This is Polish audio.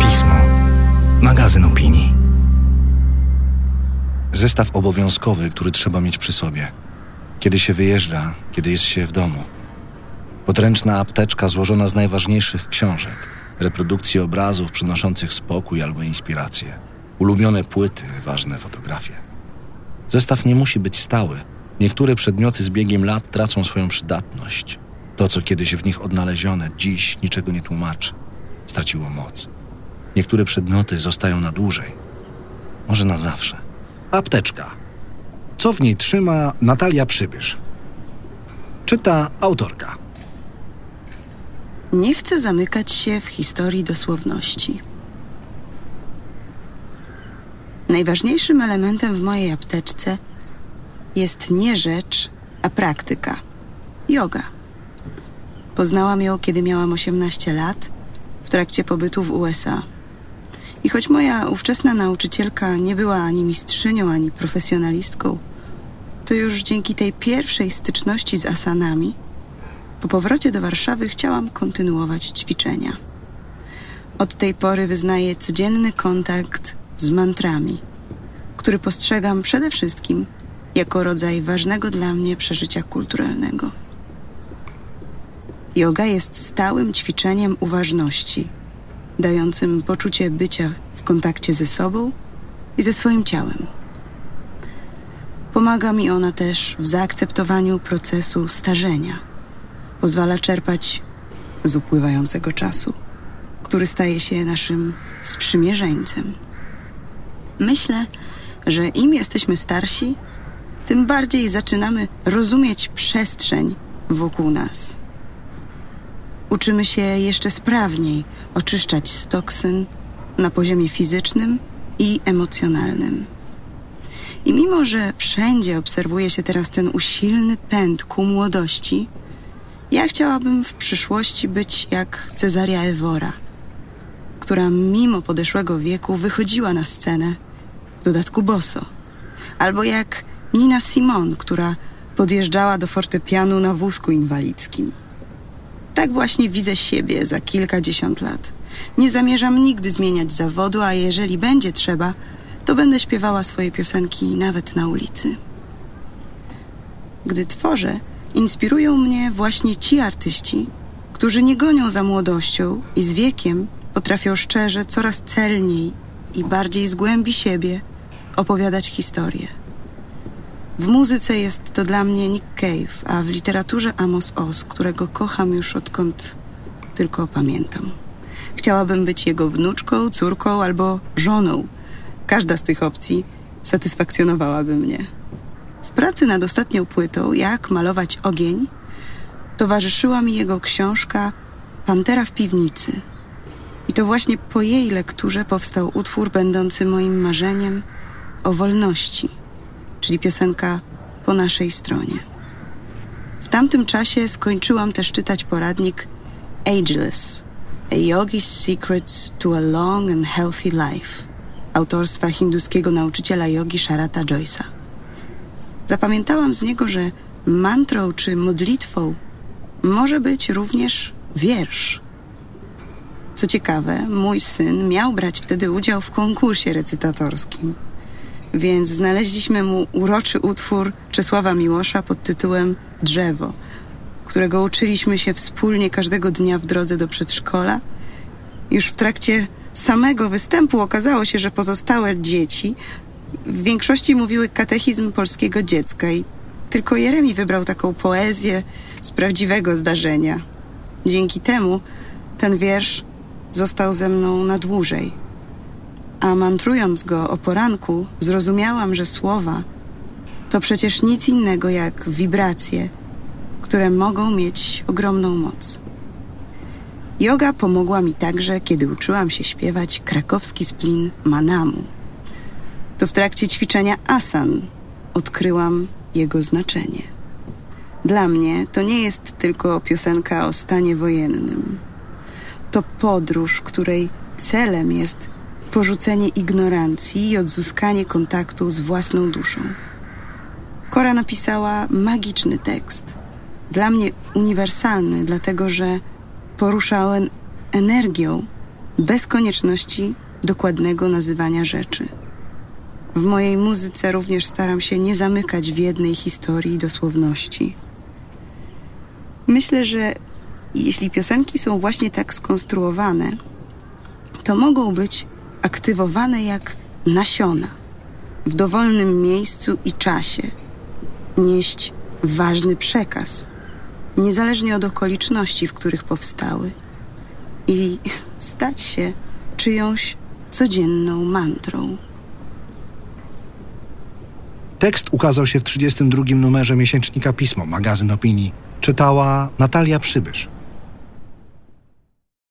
Pismo. Magazyn opinii. Zestaw obowiązkowy, który trzeba mieć przy sobie. Kiedy się wyjeżdża, kiedy jest się w domu. Podręczna apteczka złożona z najważniejszych książek, reprodukcji obrazów przynoszących spokój albo inspirację, ulubione płyty, ważne fotografie. Zestaw nie musi być stały. Niektóre przedmioty z biegiem lat tracą swoją przydatność. To, co kiedyś w nich odnalezione, dziś niczego nie tłumaczy. Straciło moc. Niektóre przedmioty zostają na dłużej. Może na zawsze. Apteczka. Co w niej trzyma Natalia Przybysz? Czyta autorka. Nie chcę zamykać się w historii dosłowności. Najważniejszym elementem w mojej apteczce jest nie rzecz, a praktyka yoga. Poznałam ją, kiedy miałam 18 lat, w trakcie pobytu w USA. I choć moja ówczesna nauczycielka nie była ani mistrzynią, ani profesjonalistką, to już dzięki tej pierwszej styczności z asanami, po powrocie do Warszawy chciałam kontynuować ćwiczenia. Od tej pory wyznaję codzienny kontakt z mantrami, który postrzegam przede wszystkim jako rodzaj ważnego dla mnie przeżycia kulturalnego. Yoga jest stałym ćwiczeniem uważności, dającym poczucie bycia w kontakcie ze sobą i ze swoim ciałem. Pomaga mi ona też w zaakceptowaniu procesu starzenia. Pozwala czerpać z upływającego czasu, który staje się naszym sprzymierzeńcem. Myślę, że im jesteśmy starsi, tym bardziej zaczynamy rozumieć przestrzeń wokół nas. Uczymy się jeszcze sprawniej oczyszczać z toksyn na poziomie fizycznym i emocjonalnym. I mimo, że wszędzie obserwuje się teraz ten usilny pęd ku młodości, ja chciałabym w przyszłości być jak Cezaria Ewora, która mimo podeszłego wieku wychodziła na scenę, w dodatku boso, albo jak Nina Simon, która podjeżdżała do fortepianu na wózku inwalidzkim. Tak właśnie widzę siebie za kilkadziesiąt lat. Nie zamierzam nigdy zmieniać zawodu, a jeżeli będzie trzeba, to będę śpiewała swoje piosenki nawet na ulicy. Gdy tworzę, inspirują mnie właśnie ci artyści, którzy nie gonią za młodością i z wiekiem potrafią szczerze, coraz celniej i bardziej z głębi siebie opowiadać historię. W muzyce jest to dla mnie Nick Cave, a w literaturze Amos Oz, którego kocham już odkąd tylko pamiętam. Chciałabym być jego wnuczką, córką albo żoną. Każda z tych opcji satysfakcjonowałaby mnie. W pracy nad ostatnią płytą Jak malować ogień towarzyszyła mi jego książka Pantera w piwnicy. I to właśnie po jej lekturze powstał utwór będący moim marzeniem o wolności – czyli piosenka po naszej stronie. W tamtym czasie skończyłam też czytać poradnik Ageless – A Yogi's Secrets to a Long and Healthy Life autorstwa hinduskiego nauczyciela jogi Sharata Joyce'a. Zapamiętałam z niego, że mantrą czy modlitwą może być również wiersz. Co ciekawe, mój syn miał brać wtedy udział w konkursie recytatorskim – więc znaleźliśmy mu uroczy utwór Czesława Miłosza pod tytułem Drzewo, którego uczyliśmy się wspólnie każdego dnia w drodze do przedszkola. Już w trakcie samego występu okazało się, że pozostałe dzieci w większości mówiły katechizm polskiego dziecka i tylko Jeremi wybrał taką poezję z prawdziwego zdarzenia. Dzięki temu ten wiersz został ze mną na dłużej a mantrując go o poranku, zrozumiałam, że słowa to przecież nic innego jak wibracje, które mogą mieć ogromną moc. Yoga pomogła mi także, kiedy uczyłam się śpiewać krakowski splin Manamu. To w trakcie ćwiczenia asan odkryłam jego znaczenie. Dla mnie to nie jest tylko piosenka o stanie wojennym. To podróż, której celem jest porzucenie ignorancji i odzyskanie kontaktu z własną duszą. Kora napisała magiczny tekst, dla mnie uniwersalny, dlatego że poruszałem energią, bez konieczności dokładnego nazywania rzeczy. W mojej muzyce również staram się nie zamykać w jednej historii dosłowności. Myślę, że jeśli piosenki są właśnie tak skonstruowane, to mogą być aktywowane jak nasiona w dowolnym miejscu i czasie, nieść ważny przekaz, niezależnie od okoliczności, w których powstały, i stać się czyjąś codzienną mantrą. Tekst ukazał się w 32 numerze miesięcznika Pismo, magazyn opinii. Czytała Natalia Przybysz.